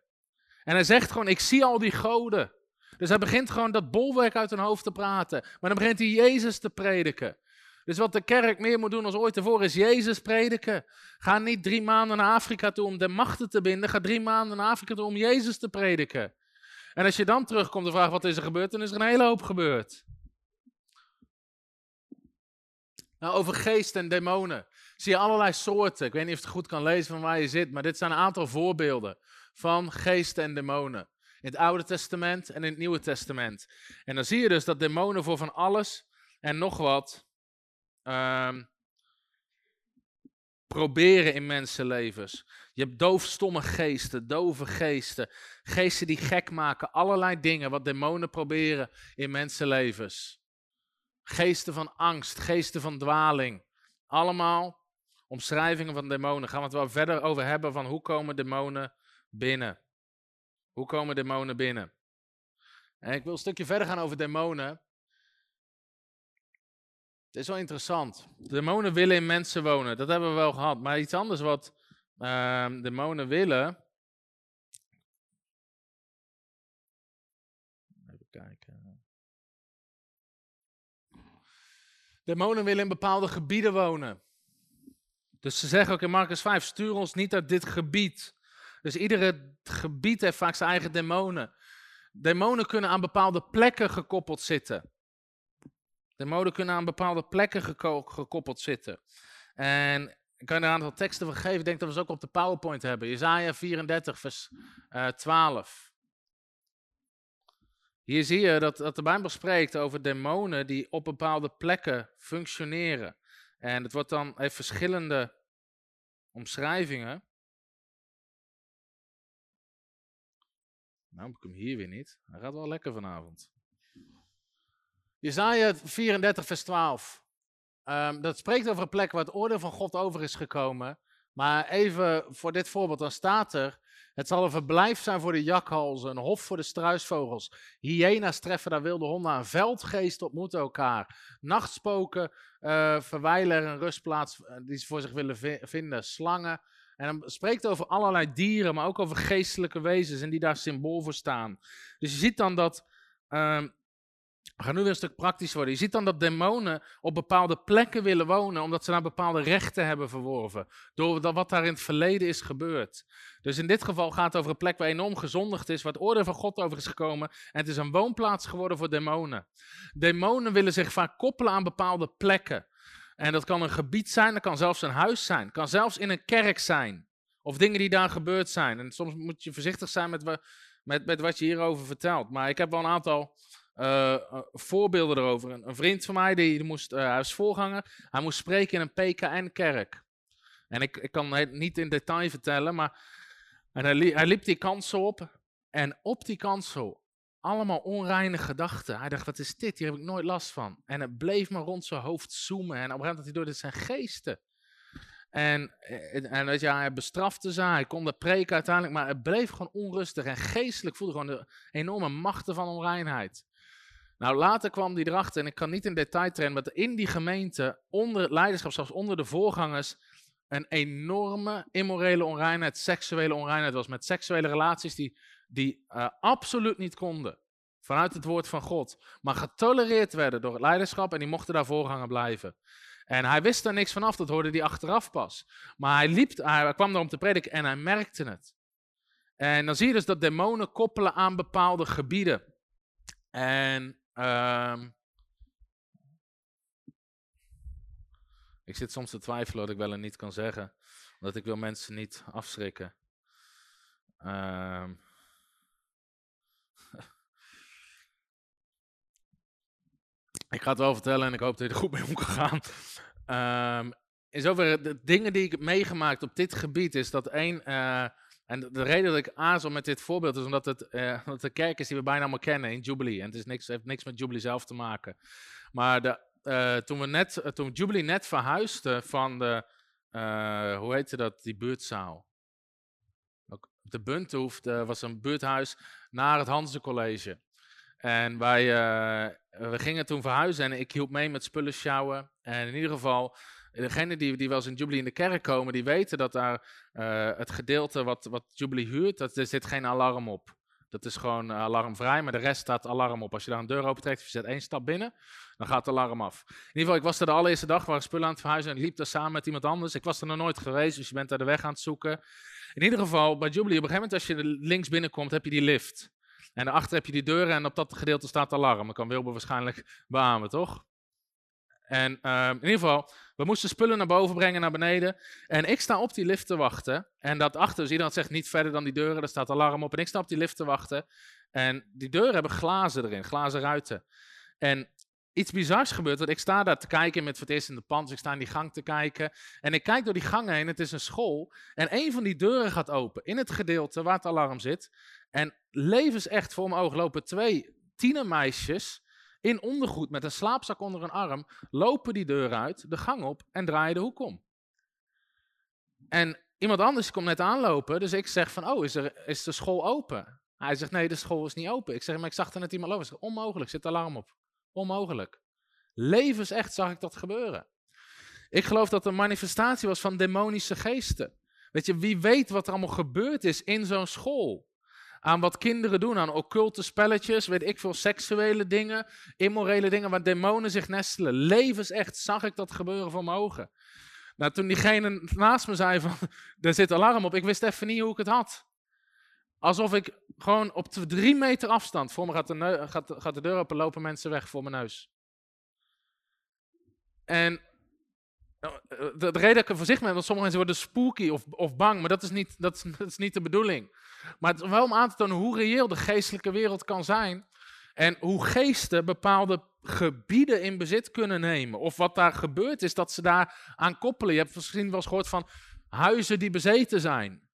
En hij zegt gewoon, ik zie al die goden. Dus hij begint gewoon dat bolwerk uit hun hoofd te praten. Maar dan begint hij Jezus te prediken. Dus wat de kerk meer moet doen dan ooit tevoren is Jezus prediken. Ga niet drie maanden naar Afrika toe om de machten te binden. Ga drie maanden naar Afrika toe om Jezus te prediken. En als je dan terugkomt en vraagt wat is er gebeurd, dan is er een hele hoop gebeurd. Nou, over geest en demonen zie je allerlei soorten. Ik weet niet of je het goed kan lezen van waar je zit, maar dit zijn een aantal voorbeelden van geesten en demonen. In het Oude Testament en in het Nieuwe Testament. En dan zie je dus dat demonen voor van alles en nog wat um, proberen in mensenlevens. Je hebt doofstomme geesten, dove geesten, geesten die gek maken, allerlei dingen wat demonen proberen in mensenlevens. Geesten van angst, geesten van dwaling. Allemaal omschrijvingen van demonen. Gaan we het wel verder over hebben van hoe komen demonen binnen. Hoe komen demonen binnen? En ik wil een stukje verder gaan over demonen. Het is wel interessant. Demonen willen in mensen wonen. Dat hebben we wel gehad. Maar iets anders wat uh, demonen willen. Even kijken. Demonen willen in bepaalde gebieden wonen. Dus ze zeggen ook in Marcus 5: stuur ons niet uit dit gebied. Dus iedere gebied heeft vaak zijn eigen demonen. Demonen kunnen aan bepaalde plekken gekoppeld zitten. Demonen kunnen aan bepaalde plekken gekoppeld zitten. En ik kan er een aantal teksten van geven. Ik denk dat we ze ook op de PowerPoint hebben. Jezaja 34, vers uh, eh, 12. Hier zie je dat, dat de Bijbel spreekt over demonen die op bepaalde plekken functioneren. En het wordt dan, heeft verschillende omschrijvingen. Nou ik hem hier weer niet. Hij gaat wel lekker vanavond. Jezaja 34 vers 12. Ehm, dat spreekt over een plek waar het oordeel van God over is gekomen. Maar even voor dit voorbeeld, dan staat er... Het zal een verblijf zijn voor de jakhalzen, een hof voor de struisvogels. Hyena's treffen daar wilde honden aan. Veldgeesten ontmoeten elkaar. Nachtspoken uh, verwijlen er een rustplaats eh, die ze voor zich willen vinden. Slangen. En dan spreekt over allerlei dieren, maar ook over geestelijke wezens en die daar symbool voor staan. Dus je ziet dan dat um, we gaan nu weer een stuk praktisch worden. Je ziet dan dat demonen op bepaalde plekken willen wonen, omdat ze daar bepaalde rechten hebben verworven. Door wat daar in het verleden is gebeurd. Dus in dit geval gaat het over een plek waar enorm gezondigd is, waar het orde van God over is gekomen. En het is een woonplaats geworden voor demonen. Demonen willen zich vaak koppelen aan bepaalde plekken. En dat kan een gebied zijn, dat kan zelfs een huis zijn, kan zelfs in een kerk zijn. Of dingen die daar gebeurd zijn. En soms moet je voorzichtig zijn met, met, met wat je hierover vertelt. Maar ik heb wel een aantal uh, voorbeelden erover. Een, een, vriend van mij, die, moest, uh, hij was voorganger, hij moest spreken in een PKN-kerk. En ik, ik kan het niet in detail vertellen, maar hij, hij liep die kansel op. En op die kansel, allemaal onreine gedachten. Hij dacht, wat is dit? Hier heb ik nooit last van. En het bleef maar rond zijn hoofd zoomen. En op een gegeven moment hij door, dit zijn geesten. En, en weet je, hij bestrafte ze, hij kon de preken uiteindelijk, maar het bleef gewoon onrustig. En geestelijk voelde gewoon de enorme machten van onreinheid. Nou, later kwam die erachter, en ik kan niet in detail trainen, maar in die gemeente, onder het leiderschap, zelfs onder de voorgangers, een enorme immorele onreinheid, seksuele onreinheid was. Met seksuele relaties die, die uh, absoluut niet konden. Vanuit het woord van God. Maar getolereerd werden door het leiderschap en die mochten daar voorganger blijven. En hij wist er niks vanaf, dat hoorde hij achteraf pas. Maar hij, liep, hij kwam er om te prediken en hij merkte het. En dan zie je dus dat demonen koppelen aan bepaalde gebieden. En Um, ik zit soms te twijfelen wat ik wel en niet kan zeggen. Omdat ik wil mensen niet afschrikken. Um, ik ga het wel vertellen en ik hoop dat je er goed mee om kan gaan. Um, in zoverre, de dingen die ik heb meegemaakt op dit gebied is dat één... Uh, en de, reden dat ik aarzel met dit voorbeeld is omdat het omdat de kerk is die we bijna allemaal kennen in Jubilee. En het is niks, heeft niks met Jubilee zelf te maken. Maar de, uh, toen, we net, uh, toen Jubilee net verhuisde van de, hoe heette dat, die buurtzaal. De Bunthoef was een buurthuis naar het Hanse College. En wij we gingen toen verhuizen en ik hielp mee met spullen sjouwen. En in ieder geval, degene die, die wel eens in Jubilee in de kerk komen, die weten dat daar uh, het gedeelte wat, wat Jubilee huurt, dat, er zit geen alarm op. Dat is gewoon alarmvrij, maar de rest staat alarm op. Als je daar een deur opentrekt, of je zet één stap binnen, dan gaat het alarm af. In ieder geval, ik was er de allereerste dag, waar spullen aan het verhuizen en liep daar samen met iemand anders. Ik was er nog nooit geweest, dus je bent daar de weg aan het zoeken. In ieder geval, bij Jubilee, op een gegeven moment als je links binnenkomt, heb je die lift. En daarachter heb je die deuren en op dat gedeelte staat alarm. Dat kan Wilbur waarschijnlijk beamen, toch? En uh, in ieder geval, we moesten spullen naar boven brengen, naar beneden. En ik sta op die lift te wachten. En dat achter, dus iedereen zegt niet verder dan die deuren, daar staat alarm op. En ik sta op die lift te wachten. En die deuren hebben glazen erin, glazen ruiten. En iets bizars gebeurt, want ik sta daar te kijken met het eerst in de pand. Ik sta in die gang te kijken. En ik kijk door die gang heen, het is een school. En een van die deuren gaat open, in het gedeelte waar het alarm zit. En levensecht voor mijn ogen lopen twee tienermeisjes in ondergoed met een slaapzak onder een arm, lopen die deur uit, de gang op en draaien de hoek om. En iemand anders komt net aanlopen, dus ik zeg van, oh, is, er, is de school open? Hij zegt, nee, de school is niet open. Ik zeg, maar ik zag er net iemand lopen. Ik zeg, onmogelijk, zit alarm op. Onmogelijk. Levensecht zag ik dat gebeuren. Ik geloof dat het een manifestatie was van demonische geesten. Weet je, wie weet wat er allemaal gebeurd is in zo'n school aan wat kinderen doen, aan occulte spelletjes, weet ik veel, seksuele dingen, immorele dingen, waar demonen zich nestelen. Levensecht zag ik dat gebeuren voor mijn ogen. Nou, toen diegene naast me zei van, er zit alarm op, ik wist even niet hoe ik het had. Alsof ik gewoon op drie meter afstand, voor me gaat de, gaat, gaat de deur open, lopen mensen weg voor mijn neus. En nou, eh, de, reden dat ik er voorzichtig ben, want sommige mensen worden spooky of, of bang, maar dat is, niet, dat, is, dat is niet de bedoeling. Maar het is wel om aan te tonen hoe reëel de geestelijke wereld kan zijn. En hoe geesten bepaalde gebieden in bezit kunnen nemen. Of wat daar gebeurd is, dat ze daar aan koppelen. Je hebt misschien wel eens gehoord van huizen die bezeten zijn.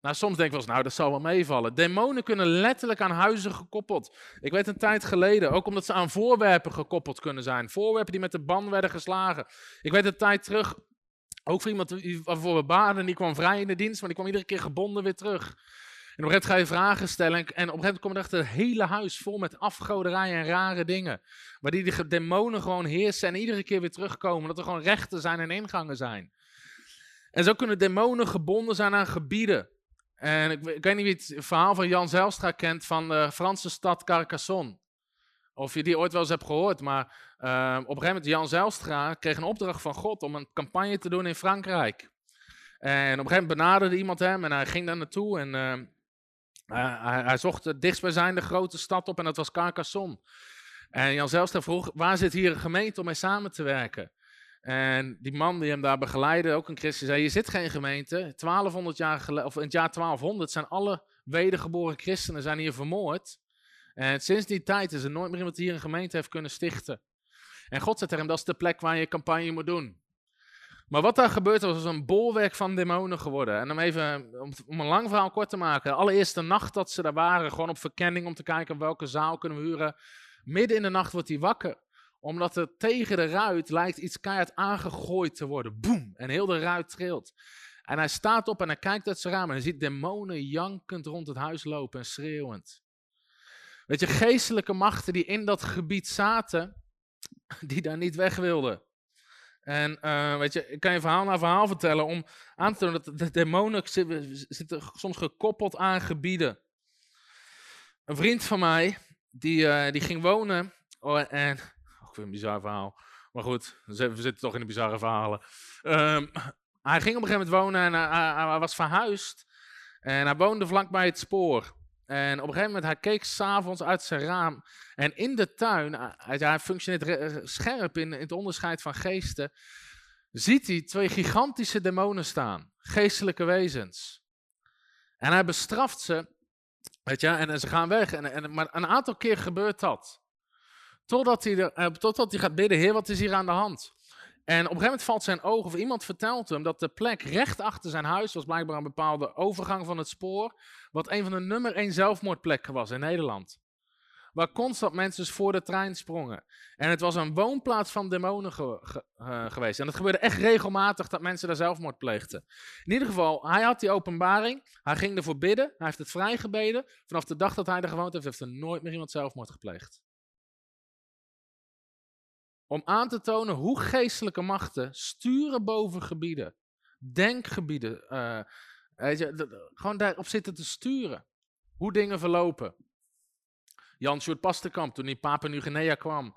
Nou, soms denk ik wel eens, nou, dat zal wel meevallen. Demonen kunnen letterlijk aan huizen gekoppeld. Ik weet een tijd geleden, ook omdat ze aan voorwerpen gekoppeld kunnen zijn. Voorwerpen die met de band werden geslagen. Ik weet een tijd terug, ook voor iemand waarvoor we baden, die kwam vrij in de dienst, maar die kwam iedere keer gebonden weer terug. En op een gegeven moment ga je vragen stellen en op een gegeven moment komt echt het hele huis vol met afgoderij en rare dingen. Waar die demonen gewoon heersen en iedere keer weer terugkomen. Dat er gewoon rechten zijn en ingangen zijn. En zo kunnen demonen gebonden zijn aan gebieden. En ik, ik weet niet wie het verhaal van Jan Zijlstra kent van de Franse stad Carcassonne. Of je die ooit wel eens hebt gehoord, maar uh, op een gegeven moment Jan Zijlstra kreeg een opdracht van God om een campagne te doen in Frankrijk. En op een gegeven moment benaderde iemand hem en hij ging daar naartoe en uh, hij, hij, zocht het dichtstbijzijnde grote stad op en dat was Carcassonne. En Jan Zijlstra vroeg, waar zit hier een gemeente om mee samen te werken? En die man die hem daar begeleidde, ook een christen, zei: Je zit geen gemeente. 1200 jaar geleden, of in het jaar 1200 zijn alle wedergeboren christenen zijn hier vermoord. En sinds die tijd is er nooit meer iemand die hier een gemeente heeft kunnen stichten. En God zei tegen hem: Dat is de plek waar je campagne moet doen. Maar wat daar gebeurde was, was een bolwerk van demonen geworden. En om even, om een lang verhaal kort te maken. De allereerste nacht dat ze daar waren, gewoon op verkenning om te kijken welke zaal kunnen we huren. Midden in de nacht wordt hij wakker omdat er tegen de ruit lijkt iets keihard aangegooid te worden. Boem! En heel de ruit trilt. En hij staat op en hij kijkt uit zijn raam en hij ziet demonen jankend rond het huis lopen en schreeuwend. Weet je, geestelijke machten die in dat gebied zaten, die daar niet weg wilden. En uh, weet je, ik kan je verhaal na verhaal vertellen om aan te tonen dat de demonen zitten soms gekoppeld aan gebieden. Een vriend van mij, die, uh, die ging wonen oh, en weer een bizar verhaal. Maar goed, we zitten toch in de bizarre verhalen. Um, hij ging op een gegeven moment wonen en hij, was verhuisd. En hij woonde vlakbij het spoor. En op een gegeven moment, hij keek s'avonds uit zijn raam. En in de tuin, hij, functioneert scherp in, in het onderscheid van geesten. Ziet hij twee gigantische demonen staan. Geestelijke wezens. En hij bestraft ze. Weet je, en, ze gaan weg. En, en, maar een aantal keer gebeurt dat. Totdat hij, uh, totdat hij gaat bidden, Heer, wat is hier aan de hand? En op een gegeven moment valt zijn oog, of iemand vertelt hem dat de plek recht achter zijn huis was blijkbaar een bepaalde overgang van het spoor, wat een van de nummer één zelfmoordplekken was in Nederland. Waar constant mensen voor de trein sprongen. En het was een woonplaats van demonen uh, geweest. En het gebeurde echt regelmatig dat mensen daar zelfmoord pleegden. In ieder geval, hij had die openbaring. Hij ging ervoor bidden. Hij heeft het vrijgebeden. Vanaf de dag dat hij er gewoond heeft, heeft er nooit meer iemand zelfmoord gepleegd. Om aan te tonen hoe geestelijke machten sturen boven gebieden, denkgebieden, uh, weet je, gewoon daarop zitten te sturen. Hoe dingen verlopen. Jan Sjoerd Pastenkamp, toen hij Papua Nieuw-Guinea kwam,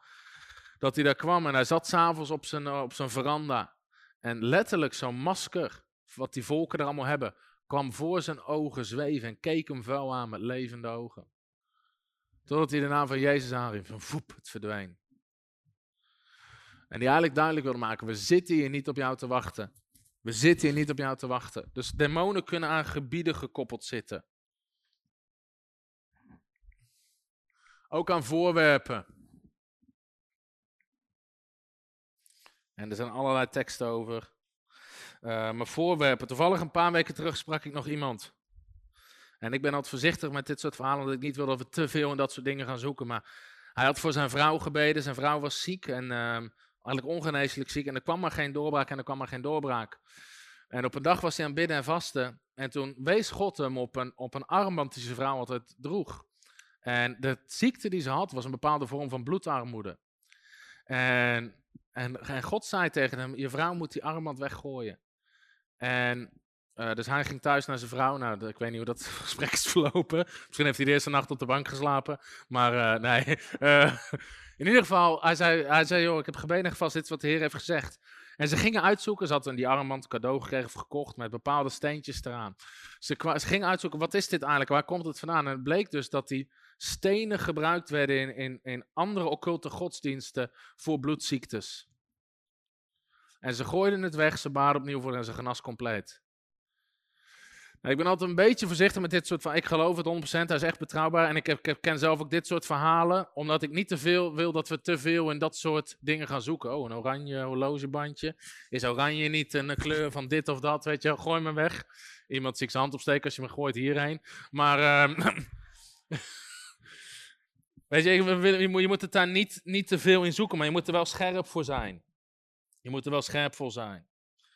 dat hij daar kwam en hij zat s'avonds op zijn, op zijn veranda. En letterlijk zo'n masker, wat die volken er allemaal hebben, kwam voor zijn ogen zweven en keek hem vuil aan met levende ogen. Totdat hij de naam van Jezus aanriep, van voep, het verdween. En die eigenlijk duidelijk wilde maken, we zitten hier niet op jou te wachten. We zitten hier niet op jou te wachten. Dus demonen kunnen aan gebieden gekoppeld zitten. Ook aan voorwerpen. En er zijn allerlei teksten over. Uh, maar voorwerpen. Toevallig een paar weken terug sprak ik nog iemand. En ik ben altijd voorzichtig met dit soort verhalen, omdat ik niet wil dat we te veel in dat soort dingen gaan zoeken. Maar hij had voor zijn vrouw gebeden. Zijn vrouw was ziek en uh, eigenlijk ongeneeslijk ziek. En er kwam maar geen doorbraak en er kwam maar geen doorbraak. En op een dag was hij aan bidden en vasten. En toen wees God hem op een, op een armband die zijn vrouw altijd droeg. En de ziekte die ze had was een bepaalde vorm van bloedarmoede. En, en, en God zei tegen hem: Je vrouw moet die armband weggooien. En uh, dus hij ging thuis naar zijn vrouw. Nou, ik weet niet hoe dat gesprek is verlopen. Misschien heeft hij de eerste nacht op de bank geslapen. Maar uh, nee. Uh, in ieder geval, hij zei, hij zei: Joh, ik heb gebeden gevast. Dit is wat de Heer heeft gezegd. En ze gingen uitzoeken. Ze hadden die armband cadeau gekregen of gekocht met bepaalde steentjes eraan. Ze, ze gingen uitzoeken: wat is dit eigenlijk? Waar komt het vandaan? En het bleek dus dat die stenen gebruikt werden in, in, in andere occulte godsdiensten voor bloedziektes. En ze gooiden het weg, ze baden opnieuw voor en ze genas compleet. Ik ben altijd een beetje voorzichtig met dit soort van. Ik geloof het 100%, hij is echt betrouwbaar. En ik, ik ken zelf ook dit soort verhalen, omdat ik niet te veel wil dat we te veel in dat soort dingen gaan zoeken. Oh, een oranje horlogebandje. Is oranje niet een kleur van dit of dat? Weet je, gooi me weg. Iemand zie ik zijn hand opsteken als je me gooit hierheen. Maar. Uh, Weet je, je moet, je moet het daar niet, niet te veel in zoeken, maar je moet er wel scherp voor zijn. Je moet er wel scherp voor zijn.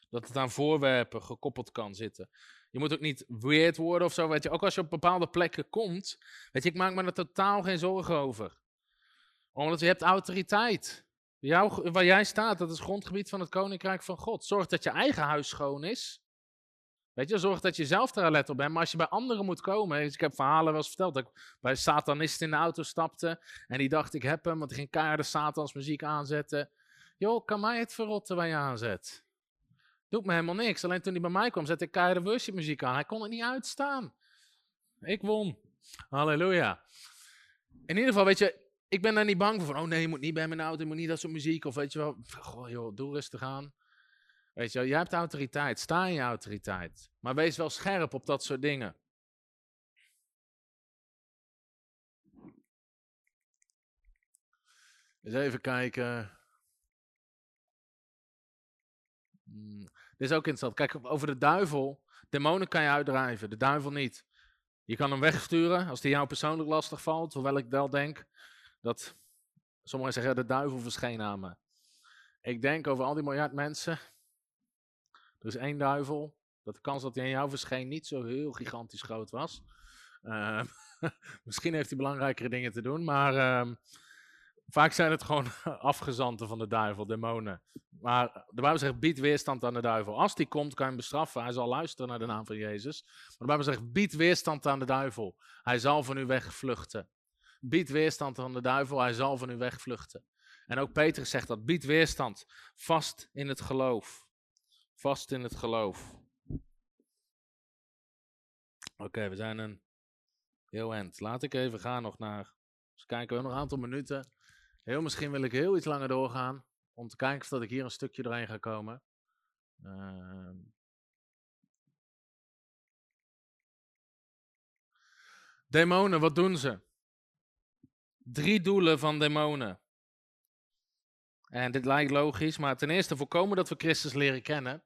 Dat het aan voorwerpen gekoppeld kan zitten. Je moet ook niet weird worden of zo. Weet je. Ook als je op bepaalde plekken komt. Weet je, ik maak me er totaal geen zorgen over. Omdat je hebt autoriteit. Waar jij staat, dat is grondgebied van het koninkrijk van God. Zorg dat je eigen huis schoon is. Weet je, zorg dat je zelf daar let op bent. Maar als je bij anderen moet komen. Ik heb verhalen wel eens verteld. Dat ik bij satanisten in de auto stapte. En die dacht, ik heb hem. Want die ging keiharde satans muziek aanzetten. Joh, kan mij het verrotten waar je aanzet? Doet me helemaal niks. Alleen toen hij bij mij kwam, zette ik keiharde worship muziek aan. Hij kon het niet uitstaan. Ik won. Halleluja. In ieder geval, weet je, ik ben daar niet bang voor. Oh nee, je moet niet bij mijn auto, je moet niet dat soort muziek. Of weet je wel, goh joh, doe rustig aan. Weet je, jij hebt autoriteit, sta in je autoriteit. Maar wees wel scherp op dat soort dingen. Eens even kijken. Dit is ook interessant. Kijk, over de duivel. Demonen kan je uitdrijven, de duivel niet. Je kan hem wegsturen als die jou persoonlijk lastig valt. Hoewel ik wel denk dat sommigen zeggen: de duivel verscheen aan me. Ik denk over al die miljard mensen. Er is één duivel. Dat de kans dat hij aan jou verscheen niet zo heel gigantisch groot was. Uh, misschien heeft hij belangrijkere dingen te doen, maar uh, vaak zijn het gewoon afgezanten van de duivel, demonen. Maar de Bijbel zegt, bied weerstand aan de duivel. Als die komt, kan je hem bestraffen. Hij zal luisteren naar de naam van Jezus. Maar de Bijbel zegt, bied weerstand aan de duivel. Hij zal van u wegvluchten. Bied weerstand aan de duivel, hij zal van u wegvluchten. En ook Petrus zegt dat, bied weerstand, vast in het geloof. Vast in het geloof. Oké, we zijn een heel eind. Laat ik even gaan nog naar. Dus kijken, we nog een aantal minuten. Heel misschien wil ik heel iets langer doorgaan. Om te kijken of dat ik hier een stukje doorheen ga komen. Uh, demonen, wat doen ze? Drie doelen van demonen. En dit lijkt logisch, maar ten eerste voorkomen dat we Christus leren kennen.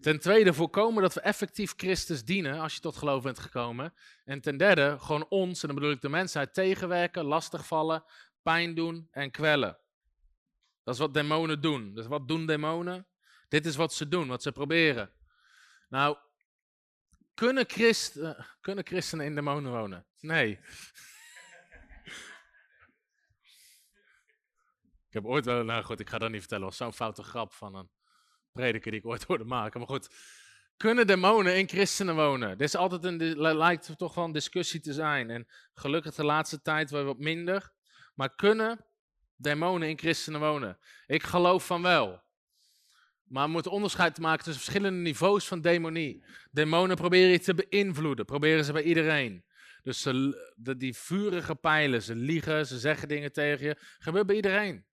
Ten tweede voorkomen dat we effectief Christus dienen als je tot geloof bent gekomen. En ten derde gewoon ons, en dan bedoel ik de mensheid, tegenwerken, lastigvallen, pijn doen en kwellen. Dat is wat demonen doen. Dus wat doen demonen? Dit is wat ze doen, wat ze proberen. Nou, kunnen, Christen, kunnen christenen in demonen wonen? Nee. Ik heb ooit wel, nou goed, ik ga dat niet vertellen, was zo'n foute grap van een prediker die ik ooit hoorde maken. Maar goed, kunnen demonen in christenen wonen? Dit is altijd een, lijkt toch wel een discussie te zijn. En gelukkig de laatste tijd wel wat minder. Maar kunnen demonen in christenen wonen? Ik geloof van wel. Maar we moeten onderscheid maken tussen verschillende niveaus van demonie. Demonen proberen je te beïnvloeden, proberen ze bij iedereen. Dus ze, die vurige pijlen, ze liegen, ze zeggen dingen tegen je. Gebeurt bij iedereen.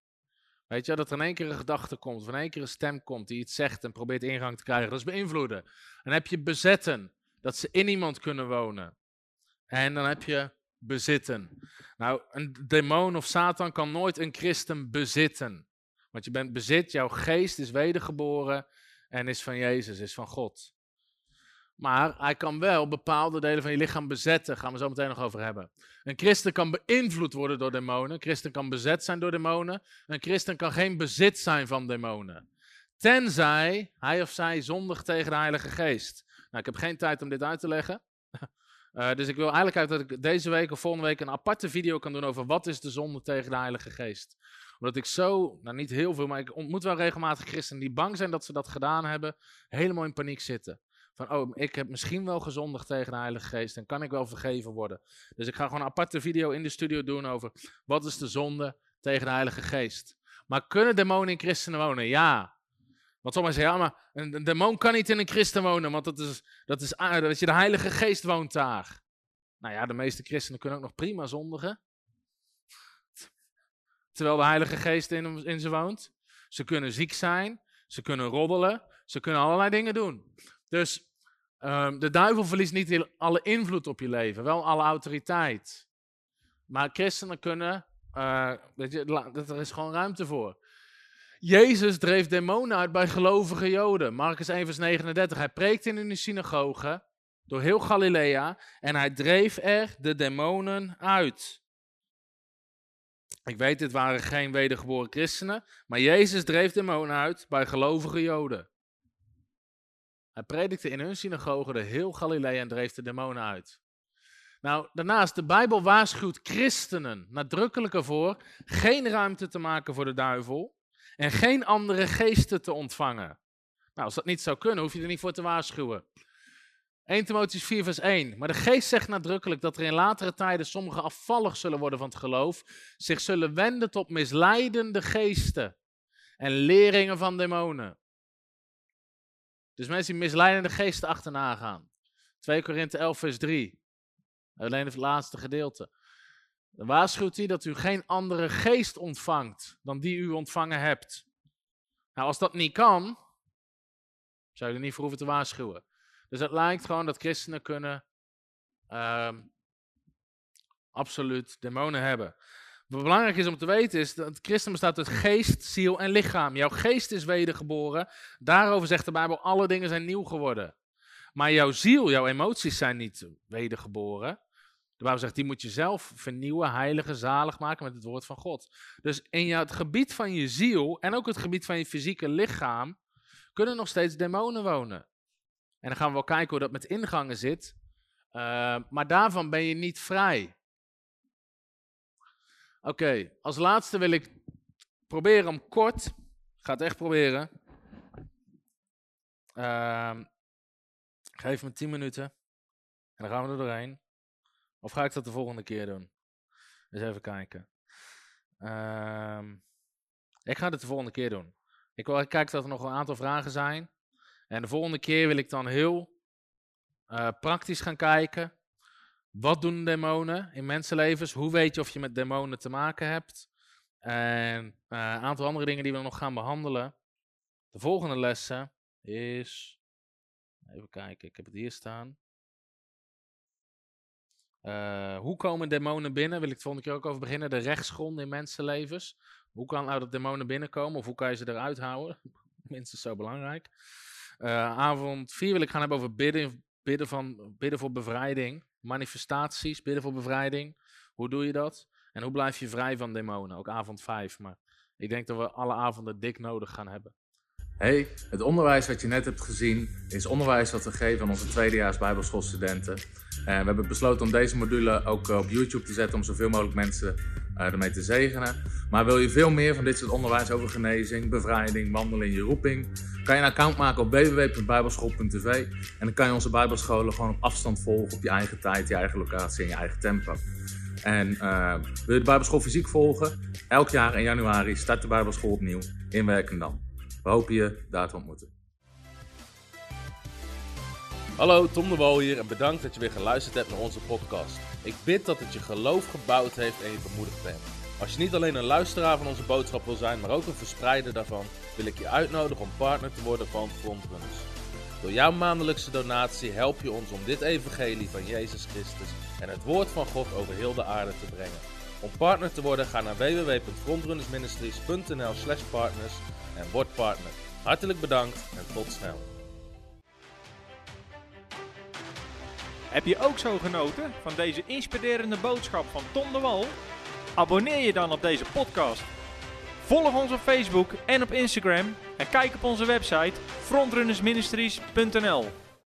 Weet je, dat er in één keer een gedachte komt, of in één keer een stem komt die iets zegt en probeert ingang te krijgen. Dat is beïnvloeden. Dan heb je bezetten, dat ze in iemand kunnen wonen. En dan heb je bezitten. Nou, een demon of Satan kan nooit een christen bezitten. Want je bent bezit, jouw geest is wedergeboren en is van Jezus, is van God. Maar hij kan wel bepaalde delen van je lichaam bezetten. Gaan we zo meteen nog over hebben. Een christen kan beïnvloed worden door demonen. Een christen kan bezet zijn door demonen. Een christen kan geen bezit zijn van demonen. Tenzij hij of zij zondigt tegen de Heilige Geest. Nou, ik heb geen tijd om dit uit te leggen. Uh, dus ik wil eigenlijk uit dat ik deze week of volgende week een aparte video kan doen over wat is de zonde tegen de Heilige Geest. Omdat ik zo, nou niet heel veel, maar ik ontmoet wel regelmatig christenen die bang zijn dat ze dat gedaan hebben, helemaal in paniek zitten. Van, oh, ik heb misschien wel gezondigd tegen de Heilige Geest en kan ik wel vergeven worden. Dus ik ga gewoon een aparte video in de studio doen over wat is de zonde tegen de Heilige Geest. Maar kunnen demonen in christenen wonen? Ja. Want sommigen zeggen, ja, maar een, demon kan niet in een christen wonen, want dat is, dat is dat je de Heilige Geest woont daar. Nou ja, de meeste christenen kunnen ook nog prima zondigen. Terwijl de Heilige Geest in, in ze woont. Ze kunnen ziek zijn, ze kunnen roddelen, ze kunnen allerlei dingen doen. Dus Um, de duivel verliest niet alle invloed op je leven, wel alle autoriteit. Maar christenen kunnen, uh, weet je, er is gewoon ruimte voor. Jezus dreef demonen uit bij gelovige Joden. Marcus 1, vers 39. Hij preekte in een synagoge door heel Galilea en hij dreef er de demonen uit. Ik weet, dit waren geen wedergeboren christenen, maar Jezus dreef demonen uit bij gelovige Joden. Hij predikte in hun synagoge de heel Galilea en dreef de demonen uit. Nou, daarnaast, de Bijbel waarschuwt christenen nadrukkelijk ervoor geen ruimte te maken voor de duivel en geen andere geesten te ontvangen. Nou, als dat niet zou kunnen, hoef je er niet voor te waarschuwen. 1 Timotheüs 4 vers 1. Maar de geest zegt nadrukkelijk dat er in latere tijden sommigen afvallig zullen worden van het geloof, zich zullen wenden tot misleidende geesten en leringen van demonen. Dus mensen die misleidende geesten achterna gaan. 2 Korinthe 11 vers 3. Alleen het laatste gedeelte. Dan waarschuwt hij dat u geen andere geest ontvangt dan die u ontvangen hebt. Nou, als dat niet kan, zou je er niet voor hoeven te waarschuwen. Dus het lijkt gewoon dat christenen kunnen uh, absoluut demonen hebben. Wat belangrijk is om te weten is dat christen bestaat uit geest, ziel en lichaam. Jouw geest is wedergeboren. Daarover zegt de Bijbel, alle dingen zijn nieuw geworden. Maar jouw ziel, jouw emoties zijn niet wedergeboren. De Bijbel zegt, die moet je zelf vernieuwen, heiligen, zalig maken met het woord van God. Dus in het gebied van je ziel en ook het gebied van je fysieke lichaam kunnen nog steeds demonen wonen. En dan gaan we wel kijken hoe dat met ingangen zit. Uh, maar daarvan ben je niet vrij. Oké, als laatste wil ik proberen om kort, ik ga het echt proberen. Uh, geef me 10 minuten en dan gaan we er doorheen. Of ga ik dat de volgende keer doen? Eens even kijken. Uh, ik ga het de volgende keer doen. Ik wil kijken dat er nog een aantal vragen zijn. En de volgende keer wil ik dan heel uh, praktisch gaan kijken. Wat doen demonen in mensenlevens? Hoe weet je of je met demonen te maken hebt? En uh, een aantal andere dingen die we nog gaan behandelen. De volgende lessen is. Even kijken, ik heb het hier staan. Uh, hoe komen demonen binnen? Wil ik het volgende keer ook over beginnen. De rechtsgronden in mensenlevens. Hoe kan nou dat demonen binnenkomen? Of hoe kan je ze eruit houden? Minstens zo belangrijk. Uh, avond 4 wil ik gaan hebben over bidden, bidden, van, bidden voor bevrijding manifestaties, bidden voor bevrijding. Hoe doe je dat? En hoe blijf je vrij van demonen? Ook avond 5. Maar ik denk dat we alle avonden dik nodig gaan hebben. Hey, het onderwijs wat je net hebt gezien is onderwijs wat we geven aan onze tweedejaars bijbelschoolstudenten. En we hebben besloten om deze module ook op YouTube te zetten om zoveel mogelijk mensen uh, ermee te zegenen. Maar wil je veel meer van dit soort onderwijs over genezing, bevrijding, wandelen in je roeping, kan je een account maken op www.bijbelschool.tv en dan kan je onze bijbelscholen gewoon op afstand volgen op je eigen tijd, je eigen locatie en je eigen tempo. En wil je de Bijbelschool fysiek volgen? Elk jaar in januari start de Bijbelschool opnieuw in Werkendam. We hopen je daar te ontmoeten. Hallo, Tom de Wol hier en bedankt dat je weer geluisterd hebt naar onze podcast. Ik bid dat het je geloof gebouwd heeft en je bemoedigd bent. Als je niet alleen een luisteraar van onze boodschap wil zijn, maar ook een verspreider daarvan, wil ik je uitnodigen om partner te worden van Frontrunners. Door jouw maandelijkse donatie help je ons om dit evangelie van Jezus Christus en het woord van God over heel de aarde te brengen. Om partner te worden ga naar www.frontrunnersministries.nl slash partners en word partner. Hartelijk bedankt en tot snel. Heb je ook zo genoten van deze inspirerende boodschap van Tom de Wal? Abonneer je dan op deze podcast. Volg ons op Facebook en op Instagram en kijk op onze website frontrunnersministries.nl.